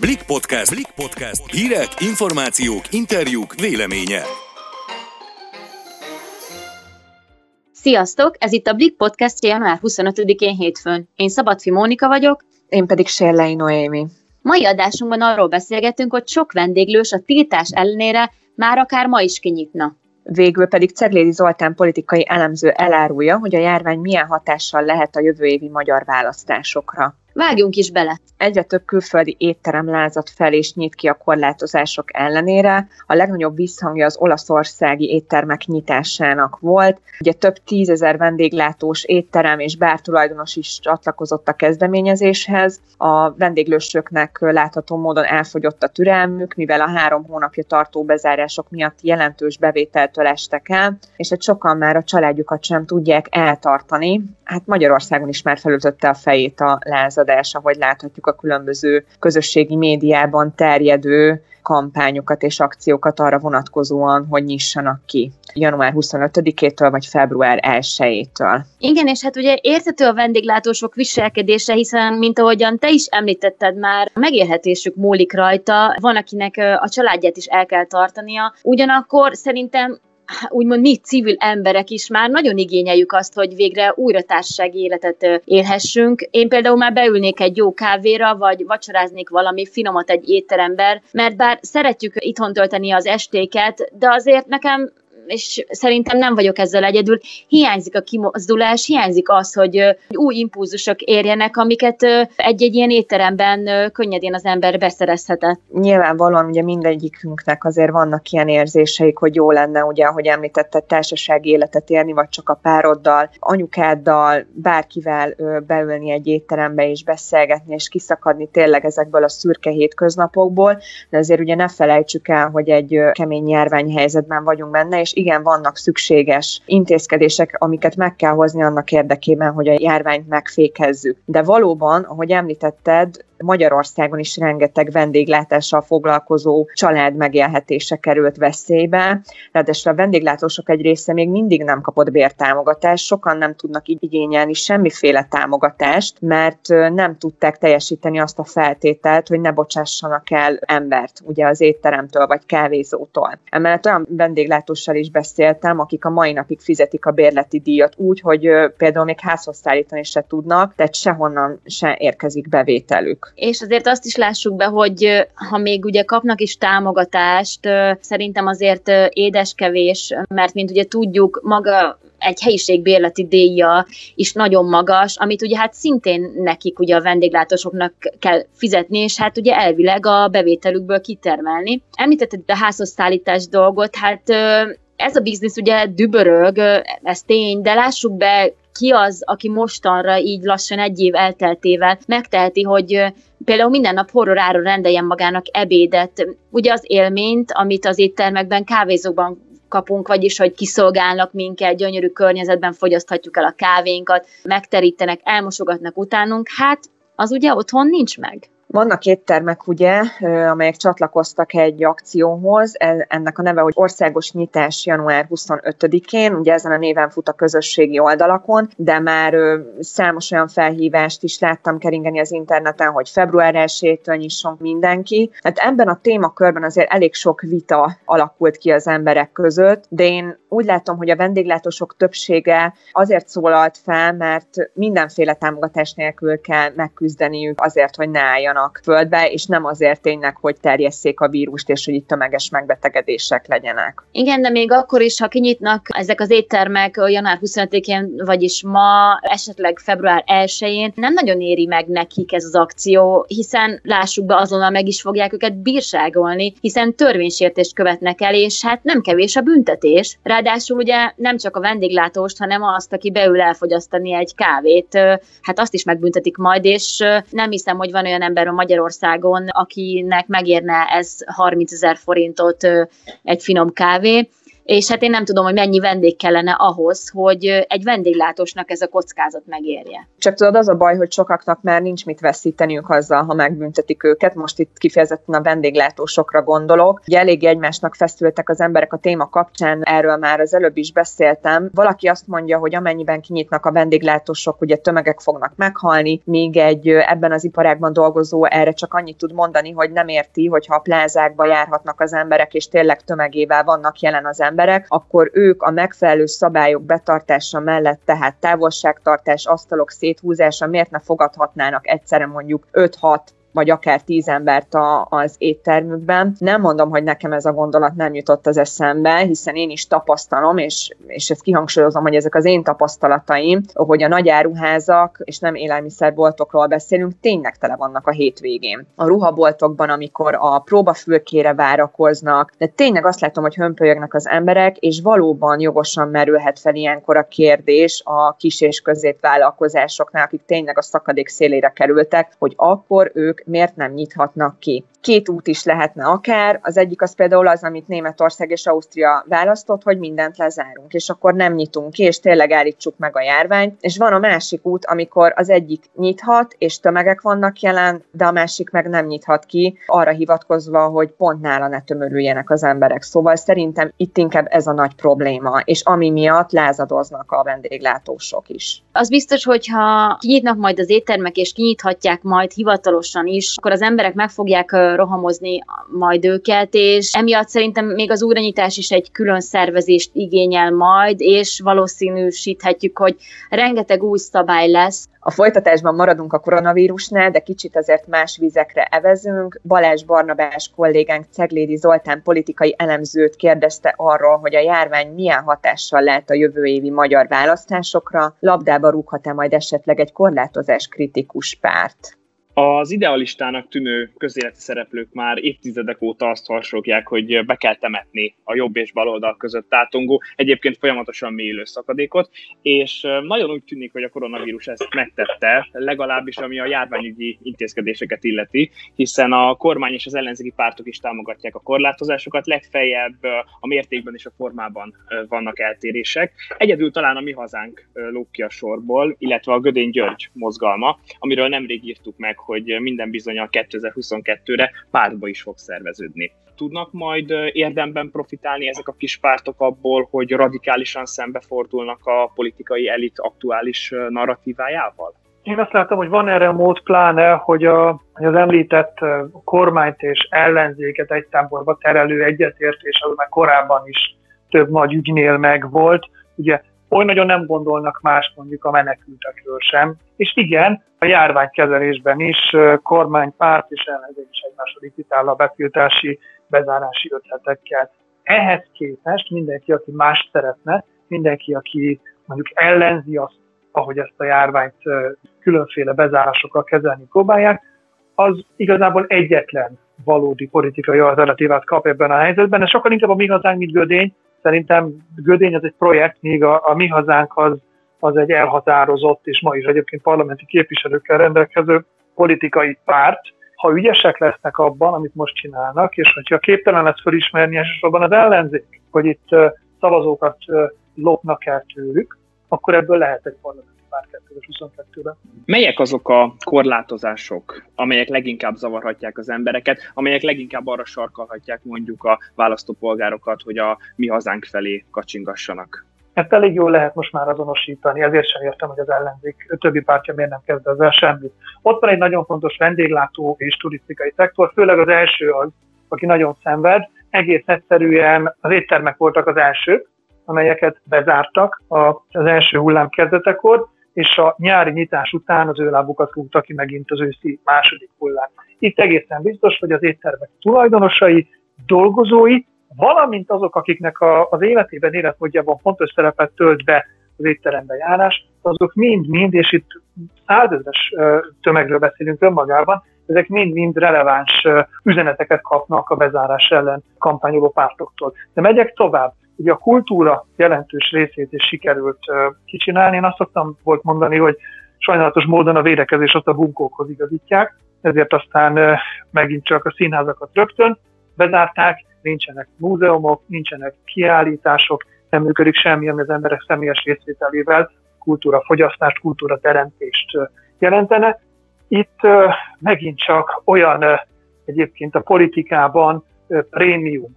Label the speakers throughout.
Speaker 1: Blik Podcast. Blik Podcast. Hírek, információk, interjúk, véleménye.
Speaker 2: Sziasztok! Ez itt a Blik Podcast január 25-én hétfőn. Én Szabadfi Mónika vagyok.
Speaker 3: Én pedig Sérlei Noémi.
Speaker 2: Mai adásunkban arról beszélgetünk, hogy sok vendéglős a tiltás ellenére már akár ma is kinyitna.
Speaker 3: Végül pedig Ceglédi Zoltán politikai elemző elárulja, hogy a járvány milyen hatással lehet a jövő évi magyar választásokra.
Speaker 2: Vágjunk is bele!
Speaker 3: Egyre több külföldi étterem lázadt fel és nyit ki a korlátozások ellenére. A legnagyobb visszhangja az olaszországi éttermek nyitásának volt. Ugye több tízezer vendéglátós étterem és bártulajdonos is csatlakozott a kezdeményezéshez. A vendéglősöknek látható módon elfogyott a türelmük, mivel a három hónapja tartó bezárások miatt jelentős bevételtől estek el, és egy sokan már a családjukat sem tudják eltartani. Hát Magyarországon is már felütötte a fejét a lázadás, ahogy láthatjuk a különböző közösségi médiában terjedő kampányokat és akciókat arra vonatkozóan, hogy nyissanak ki január 25-től vagy február 1-től.
Speaker 2: Igen, és hát ugye értető a vendéglátósok viselkedése, hiszen, mint ahogyan te is említetted már, megélhetésük múlik rajta, van, akinek a családját is el kell tartania, ugyanakkor szerintem úgymond mi civil emberek is már nagyon igényeljük azt, hogy végre újra társasági életet élhessünk. Én például már beülnék egy jó kávéra, vagy vacsoráznék valami finomat egy étteremben, mert bár szeretjük itthon tölteni az estéket, de azért nekem és szerintem nem vagyok ezzel egyedül, hiányzik a kimozdulás, hiányzik az, hogy új impulzusok érjenek, amiket egy-egy ilyen étteremben könnyedén az ember beszerezhetett.
Speaker 3: Nyilvánvalóan ugye mindegyikünknek azért vannak ilyen érzéseik, hogy jó lenne, ugye, ahogy említetted, társasági életet élni, vagy csak a pároddal, anyukáddal, bárkivel beülni egy étterembe és beszélgetni, és kiszakadni tényleg ezekből a szürke hétköznapokból, de azért ugye ne felejtsük el, hogy egy kemény járványhelyzetben vagyunk benne, és igen, vannak szükséges intézkedések, amiket meg kell hozni annak érdekében, hogy a járványt megfékezzük. De valóban, ahogy említetted, Magyarországon is rengeteg vendéglátással foglalkozó család megélhetése került veszélybe. Ráadásul a vendéglátósok egy része még mindig nem kapott bértámogatást, sokan nem tudnak igényelni semmiféle támogatást, mert nem tudták teljesíteni azt a feltételt, hogy ne bocsássanak el embert, ugye az étteremtől vagy kávézótól. Emellett olyan vendéglátóssal is beszéltem, akik a mai napig fizetik a bérleti díjat úgy, hogy például még házhoz szállítani se tudnak, tehát sehonnan se érkezik bevételük
Speaker 2: és azért azt is lássuk be, hogy ha még ugye kapnak is támogatást, szerintem azért édeskevés, mert mint ugye tudjuk, maga egy helyiség bérleti díja is nagyon magas, amit ugye hát szintén nekik ugye a vendéglátósoknak kell fizetni, és hát ugye elvileg a bevételükből kitermelni. Említetted a házhoz szállítás dolgot, hát ez a biznisz ugye dübörög, ez tény, de lássuk be, ki az, aki mostanra így lassan egy év elteltével megteheti, hogy például minden nap horroráron rendeljen magának ebédet. Ugye az élményt, amit az éttermekben, kávézókban kapunk, vagyis hogy kiszolgálnak minket, gyönyörű környezetben fogyaszthatjuk el a kávénkat, megterítenek, elmosogatnak utánunk, hát az ugye otthon nincs meg.
Speaker 3: Vannak éttermek, ugye, amelyek csatlakoztak egy akcióhoz, e, ennek a neve, hogy Országos Nyitás január 25-én, ugye ezen a néven fut a közösségi oldalakon, de már számos olyan felhívást is láttam keringeni az interneten, hogy február 1-től nyisson mindenki. Hát ebben a témakörben azért elég sok vita alakult ki az emberek között, de én úgy látom, hogy a vendéglátósok többsége azért szólalt fel, mert mindenféle támogatás nélkül kell megküzdeniük azért, hogy ne álljanak földbe, és nem azért tényleg, hogy terjesszék a vírust, és hogy itt tömeges megbetegedések legyenek.
Speaker 2: Igen, de még akkor is, ha kinyitnak ezek az éttermek január 25-én, vagyis ma, esetleg február 1-én, nem nagyon éri meg nekik ez az akció, hiszen lássuk be, azonnal meg is fogják őket bírságolni, hiszen törvénysértést követnek el, és hát nem kevés a büntetés. Ráadásul ugye nem csak a vendéglátóst, hanem azt, aki beül elfogyasztani egy kávét, hát azt is megbüntetik majd, és nem hiszem, hogy van olyan ember, például Magyarországon, akinek megérne ez 30 ezer forintot egy finom kávé, és hát én nem tudom, hogy mennyi vendég kellene ahhoz, hogy egy vendéglátósnak ez a kockázat megérje.
Speaker 3: Csak tudod, az a baj, hogy sokaknak már nincs mit veszíteniük azzal, ha megbüntetik őket. Most itt kifejezetten a vendéglátósokra gondolok. Ugye elég egymásnak feszültek az emberek a téma kapcsán, erről már az előbb is beszéltem. Valaki azt mondja, hogy amennyiben kinyitnak a vendéglátósok, ugye tömegek fognak meghalni, míg egy ebben az iparágban dolgozó erre csak annyit tud mondani, hogy nem érti, hogyha a plázákba járhatnak az emberek, és tényleg tömegével vannak jelen az emberek, akkor ők a megfelelő szabályok betartása mellett, tehát távolságtartás, asztalok széthúzása, miért ne fogadhatnának egyszerre mondjuk 5-6 vagy akár tíz embert a, az éttermükben. Nem mondom, hogy nekem ez a gondolat nem jutott az eszembe, hiszen én is tapasztalom, és, és ezt kihangsúlyozom, hogy ezek az én tapasztalataim, hogy a nagy áruházak, és nem élelmiszerboltokról beszélünk, tényleg tele vannak a hétvégén. A ruhaboltokban, amikor a próbafülkére várakoznak, de tényleg azt látom, hogy hömpölyögnek az emberek, és valóban jogosan merülhet fel ilyenkor a kérdés a kis és középvállalkozásoknál, akik tényleg a szakadék szélére kerültek, hogy akkor ők miért nem nyithatnak ki. Két út is lehetne akár, az egyik az például az, amit Németország és Ausztria választott, hogy mindent lezárunk, és akkor nem nyitunk ki, és tényleg állítsuk meg a járványt. És van a másik út, amikor az egyik nyithat, és tömegek vannak jelen, de a másik meg nem nyithat ki, arra hivatkozva, hogy pont nála ne tömörüljenek az emberek. Szóval szerintem itt inkább ez a nagy probléma, és ami miatt lázadoznak a vendéglátósok is.
Speaker 2: Az biztos, hogyha kinyitnak majd az éttermek, és kinyithatják majd hivatalosan is, akkor az emberek meg fogják rohamozni majd őket, és emiatt szerintem még az újranyitás is egy külön szervezést igényel majd, és valószínűsíthetjük, hogy rengeteg új szabály lesz.
Speaker 3: A folytatásban maradunk a koronavírusnál, de kicsit azért más vizekre evezünk. Balázs Barnabás kollégánk Ceglédi Zoltán politikai elemzőt kérdezte arról, hogy a járvány milyen hatással lehet a jövő évi magyar választásokra, labdába rúghat-e majd esetleg egy korlátozás kritikus párt.
Speaker 4: Az idealistának tűnő közéleti szereplők már évtizedek óta azt harsogják, hogy be kell temetni a jobb és baloldal között átongó, egyébként folyamatosan mélyülő szakadékot, és nagyon úgy tűnik, hogy a koronavírus ezt megtette, legalábbis ami a járványügyi intézkedéseket illeti, hiszen a kormány és az ellenzéki pártok is támogatják a korlátozásokat, legfeljebb a mértékben és a formában vannak eltérések. Egyedül talán a mi hazánk lók ki a sorból, illetve a Gödény György mozgalma, amiről nemrég írtuk meg, hogy minden bizony a 2022-re pártba is fog szerveződni. Tudnak majd érdemben profitálni ezek a kis pártok abból, hogy radikálisan szembefordulnak a politikai elit aktuális narratívájával?
Speaker 5: Én azt látom, hogy van erre mód, pláne, hogy, a, hogy az említett kormányt és ellenzéket egy táborba terelő egyetértés, az már korábban is több nagy ügynél meg volt. Ugye oly nagyon nem gondolnak más mondjuk a menekültekről sem. És igen, a járványkezelésben is kormány, párt és ellenzék is egymásra építál a betiltási, bezárási ötletekkel. Ehhez képest mindenki, aki más szeretne, mindenki, aki mondjuk ellenzi azt, ahogy ezt a járványt különféle bezárásokkal kezelni próbálják, az igazából egyetlen valódi politikai alternatívát kap ebben a helyzetben. Ez sokkal inkább a mi hazánk, mint Gödény, Szerintem Gödény az egy projekt, míg a, a mi hazánk az, az egy elhatározott, és ma is egyébként parlamenti képviselőkkel rendelkező politikai párt. Ha ügyesek lesznek abban, amit most csinálnak, és hogyha képtelen lesz felismerni elsősorban az ellenzék, hogy itt szavazókat lopnak el tőlük, akkor ebből lehet egy parlament már 2022-ben.
Speaker 4: Melyek azok a korlátozások, amelyek leginkább zavarhatják az embereket, amelyek leginkább arra sarkalhatják mondjuk a választópolgárokat, hogy a mi hazánk felé kacsingassanak?
Speaker 5: Ezt elég jól lehet most már azonosítani, ezért sem értem, hogy az ellenzék többi pártja miért nem kezd ezzel semmit. Ott van egy nagyon fontos vendéglátó és turisztikai szektor, főleg az első az, aki nagyon szenved. Egész egyszerűen az éttermek voltak az elsők, amelyeket bezártak az első hullám kezdetekor, és a nyári nyitás után az ő lábukat rúgta ki megint az őszi második hullám. Itt egészen biztos, hogy az éttermek tulajdonosai, dolgozói, valamint azok, akiknek a, az életében, életmódjában fontos szerepet tölt be az étterembe járás, azok mind-mind, és itt százezres tömegről beszélünk önmagában, ezek mind-mind releváns üzeneteket kapnak a bezárás ellen kampányoló pártoktól. De megyek tovább. Ugye a kultúra jelentős részét is sikerült kicsinálni. Én azt szoktam volt mondani, hogy sajnálatos módon a védekezés azt a bunkókhoz igazítják, ezért aztán megint csak a színházakat rögtön, bezárták, nincsenek múzeumok, nincsenek kiállítások, nem működik semmi, ami az emberek személyes részvételével kultúra teremtést jelentene. Itt megint csak olyan egyébként a politikában prémium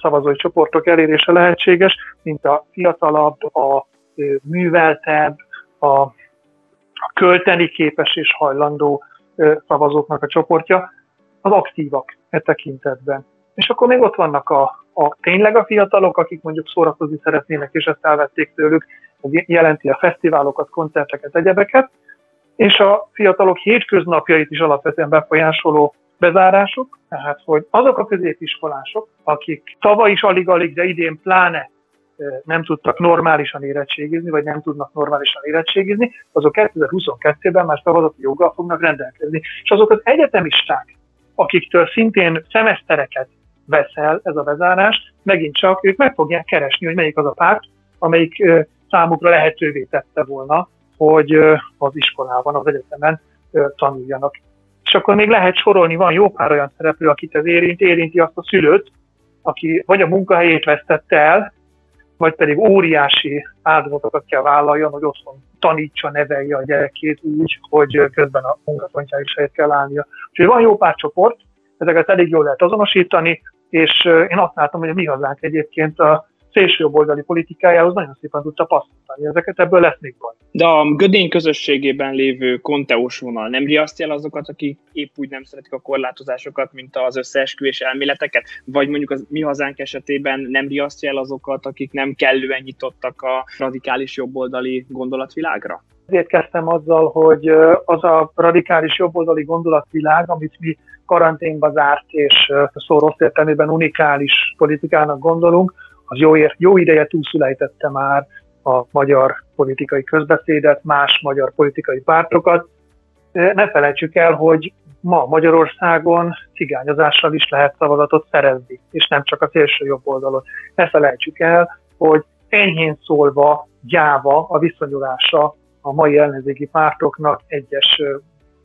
Speaker 5: szavazói csoportok elérése lehetséges, mint a fiatalabb, a műveltebb, a, a költeni képes és hajlandó szavazóknak a csoportja, az aktívak e tekintetben. És akkor még ott vannak a, a tényleg a fiatalok, akik mondjuk szórakozni szeretnének, és ezt elvették tőlük, ez jelenti a fesztiválokat, koncerteket, egyebeket, és a fiatalok hétköznapjait is alapvetően befolyásoló bezárások, tehát hogy azok a középiskolások, akik tavaly is alig-alig, de idén pláne nem tudtak normálisan érettségizni, vagy nem tudnak normálisan érettségizni, azok 2022-ben már szavazati joggal fognak rendelkezni. És azok az egyetemisták, akiktől szintén szemesztereket vesz el ez a bezárás, megint csak ők meg fogják keresni, hogy melyik az a párt, amelyik számukra lehetővé tette volna, hogy az iskolában, az egyetemen tanuljanak. És akkor még lehet sorolni, van jó pár olyan szereplő, akit ez érint, érinti azt a szülőt, aki vagy a munkahelyét vesztette el, vagy pedig óriási áldozatokat kell vállaljon, hogy otthon tanítsa, nevelje a gyerekét úgy, hogy közben a munkapontjá is helyet kell állnia. Úgyhogy van jó pár csoport, ezeket elég jól lehet azonosítani, és én azt látom, hogy a mi hazánk egyébként a szélsőjobboldali politikájához nagyon szépen tudta passzolni. Ezeket ebből lesz még baj.
Speaker 4: De a gödény közösségében lévő konteós vonal nem riasztja el azokat, akik épp úgy nem szeretik a korlátozásokat, mint az összeesküvés elméleteket? Vagy mondjuk az mi hazánk esetében nem riasztja el azokat, akik nem kellően nyitottak a radikális jobboldali gondolatvilágra?
Speaker 5: Ezért kezdtem azzal, hogy az a radikális jobboldali gondolatvilág, amit mi karanténba zárt és szó rossz értelmében unikális politikának gondolunk, az jó, jó ideje túlszulejtette már a magyar politikai közbeszédet, más magyar politikai pártokat. Ne felejtsük el, hogy ma Magyarországon cigányozással is lehet szavazatot szerezni, és nem csak a szélső jobb oldalon. Ne felejtsük el, hogy enyhén szólva gyáva a viszonyulása a mai ellenzéki pártoknak egyes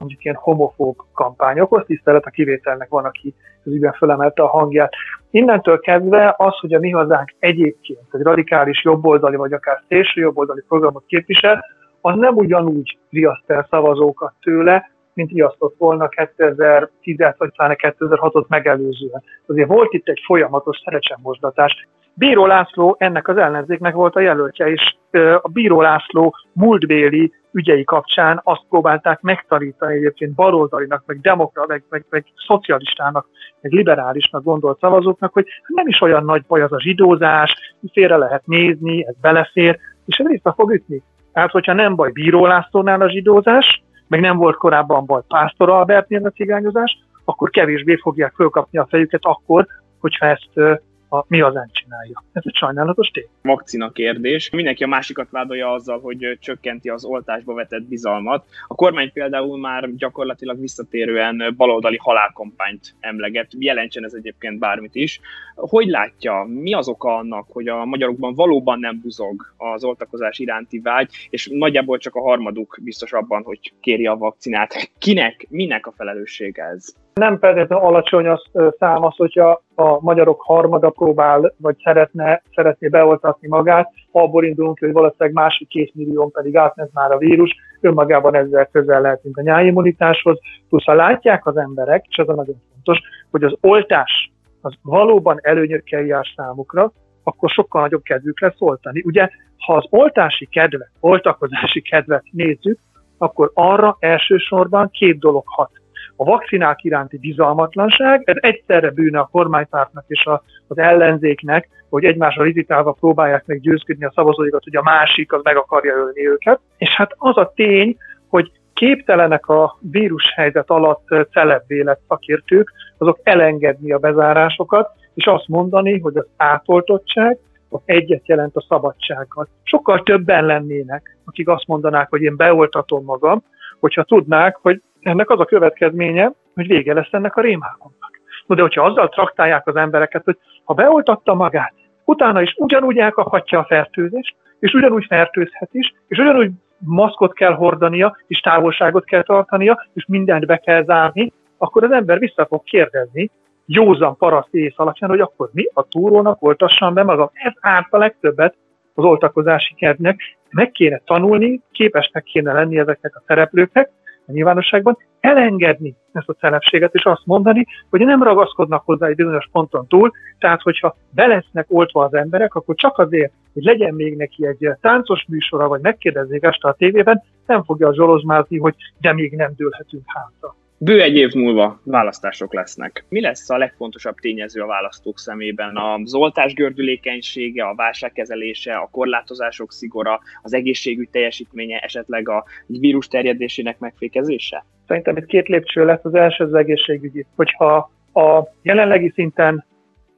Speaker 5: mondjuk ilyen homofób kampányokhoz, tisztelet a kivételnek van, aki az ügyben fölemelte a hangját. Innentől kezdve az, hogy a mi hazánk egyébként egy radikális jobboldali, vagy akár szélső jobboldali programot képvisel, az nem ugyanúgy riaszt el szavazókat tőle, mint riasztott volna 2010 vagy 2006-ot megelőzően. Azért volt itt egy folyamatos szerecsemosdatás. Bíró László ennek az ellenzéknek volt a jelöltje, és a Bíró László múltbéli ügyei kapcsán azt próbálták megtanítani egyébként baloldalinak, meg demokra, meg, meg, meg szocialistának, meg liberálisnak gondolt szavazóknak, hogy nem is olyan nagy baj az a zsidózás, félre lehet nézni, ez belefér, és ez vissza fog ütni. Tehát, hogyha nem baj Bíró Lászlónál a zsidózás, meg nem volt korábban baj Pásztor Albertnél a cigányozás, akkor kevésbé fogják fölkapni a fejüket akkor, hogyha ezt a mi hazánk csinálja. Ez egy sajnálatos tény.
Speaker 4: Vakcina kérdés. Mindenki a másikat vádolja azzal, hogy csökkenti az oltásba vetett bizalmat. A kormány például már gyakorlatilag visszatérően baloldali halálkompányt emleget. Jelentsen ez egyébként bármit is. Hogy látja, mi az oka annak, hogy a magyarokban valóban nem buzog az oltakozás iránti vágy, és nagyjából csak a harmaduk biztos abban, hogy kéri a vakcinát. Kinek, minek a felelőssége ez?
Speaker 5: Nem feltétlenül alacsony az szám az, hogyha a magyarok harmada próbál, vagy szeretne, szeretné beoltatni magát, abból indulunk, hogy valószínűleg másik két millió pedig átment már a vírus, önmagában ezzel közel lehetünk a nyáimmunitáshoz, plusz ha látják az emberek, és ez a nagyon fontos, hogy az oltás az valóban előnyökkel jár számukra, akkor sokkal nagyobb kedvük lesz oltani. Ugye, ha az oltási kedvet, oltakozási kedvet nézzük, akkor arra elsősorban két dolog hat a vakcinák iránti bizalmatlanság, ez egyszerre bűne a kormánypártnak és a, az ellenzéknek, hogy egymásra rizitálva próbálják meg győzködni a szavazóikat, hogy a másik az meg akarja ölni őket. És hát az a tény, hogy képtelenek a vírushelyzet alatt celebvélet szakértők, azok elengedni a bezárásokat, és azt mondani, hogy az átoltottság az egyet jelent a szabadsággal. Sokkal többen lennének, akik azt mondanák, hogy én beoltatom magam, hogyha tudnák, hogy ennek az a következménye, hogy vége lesz ennek a rémálomnak. No, de hogyha azzal traktálják az embereket, hogy ha beoltatta magát, utána is ugyanúgy elkaphatja a fertőzést, és ugyanúgy fertőzhet is, és ugyanúgy maszkot kell hordania, és távolságot kell tartania, és mindent be kell zárni, akkor az ember vissza fog kérdezni, józan paraszt ész alapján, hogy akkor mi a túrónak oltassam be magam. Ez árt a legtöbbet az oltakozási kedvnek. Meg kéne tanulni, képesnek kéne lenni ezeknek a szereplőknek a nyilvánosságban, elengedni ezt a szelepséget, és azt mondani, hogy nem ragaszkodnak hozzá egy bizonyos ponton túl, tehát hogyha be lesznek oltva az emberek, akkor csak azért, hogy legyen még neki egy táncos műsora, vagy megkérdezzék este a tévében, nem fogja zsolozmázni, hogy de még nem dőlhetünk hátra.
Speaker 4: Bő egy év múlva választások lesznek. Mi lesz a legfontosabb tényező a választók szemében? A zoltás gördülékenysége, a válságkezelése, a korlátozások szigora, az egészségügy teljesítménye, esetleg a vírus terjedésének megfékezése?
Speaker 5: Szerintem itt két lépcső lesz. Az első az egészségügyi. Hogyha a jelenlegi szinten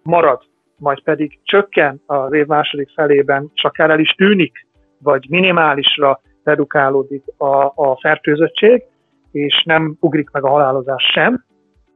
Speaker 5: marad, majd pedig csökken az év második felében, és akár el is tűnik, vagy minimálisra redukálódik a, a fertőzöttség, és nem ugrik meg a halálozás sem,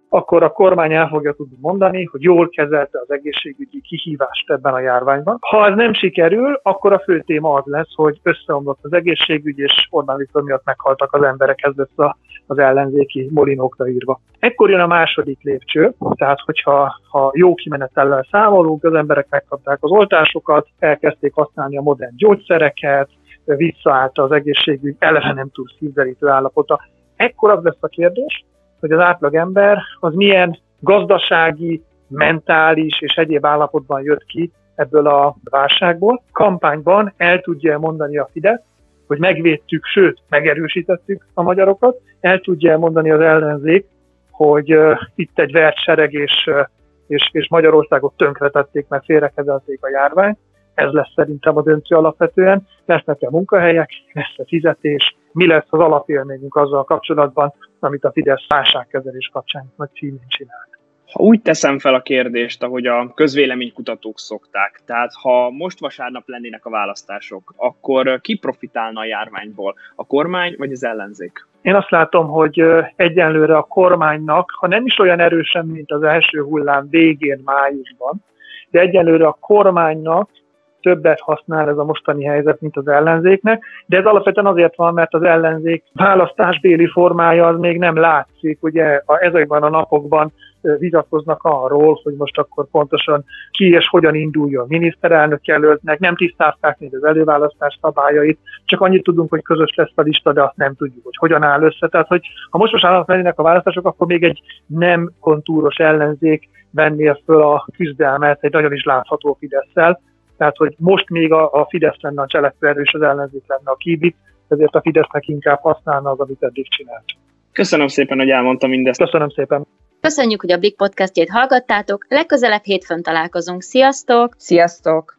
Speaker 5: akkor a kormány el fogja tudni mondani, hogy jól kezelte az egészségügyi kihívást ebben a járványban. Ha ez nem sikerül, akkor a fő téma az lesz, hogy összeomlott az egészségügy, és Orbán Viktor miatt meghaltak az emberek, ez lesz az ellenzéki molinókra írva. Ekkor jön a második lépcső, tehát hogyha ha jó kimenetellel számolunk, az emberek megkapták az oltásokat, elkezdték használni a modern gyógyszereket, visszaállt az egészségügy eleve nem túl szívderítő állapota, ekkor az lesz a kérdés, hogy az átlag ember az milyen gazdasági, mentális és egyéb állapotban jött ki ebből a válságból. Kampányban el tudja mondani a Fidesz, hogy megvédtük, sőt, megerősítettük a magyarokat, el tudja mondani az ellenzék, hogy uh, itt egy vertsereg és, uh, és, és Magyarországot tönkretették, mert félrekezelték a járványt. Ez lesz szerintem a döntő alapvetően. Lesznek a munkahelyek, lesz a fizetés, mi lesz az alapélményünk azzal kapcsolatban, amit a Fidesz válságkezelés kapcsán nagy címén csinált.
Speaker 4: Ha úgy teszem fel a kérdést, ahogy a közvéleménykutatók szokták, tehát ha most vasárnap lennének a választások, akkor ki profitálna a járványból? A kormány vagy az ellenzék?
Speaker 5: Én azt látom, hogy egyenlőre a kormánynak, ha nem is olyan erősen, mint az első hullám végén májusban, de egyelőre a kormánynak többet használ ez a mostani helyzet, mint az ellenzéknek, de ez alapvetően azért van, mert az ellenzék választásbéli formája az még nem látszik. Ugye ezekben a napokban vitatkoznak arról, hogy most akkor pontosan ki és hogyan induljon miniszterelnök jelöltnek, nem tisztázták még az előválasztás szabályait, csak annyit tudunk, hogy közös lesz a lista, de azt nem tudjuk, hogy hogyan áll össze. Tehát, hogy ha most most lennének a választások, akkor még egy nem kontúros ellenzék venné föl a küzdelmet egy nagyon is látható fidesz tehát, hogy most még a, a Fidesz lenne a cselekvő erős, az ellenzék lenne a kibit, ezért a Fidesznek inkább használna az, amit eddig csinált.
Speaker 4: Köszönöm szépen, hogy elmondtam mindezt.
Speaker 5: Köszönöm szépen.
Speaker 2: Köszönjük, hogy a Blik podcastjét hallgattátok. Legközelebb hétfőn találkozunk. Sziasztok!
Speaker 3: Sziasztok!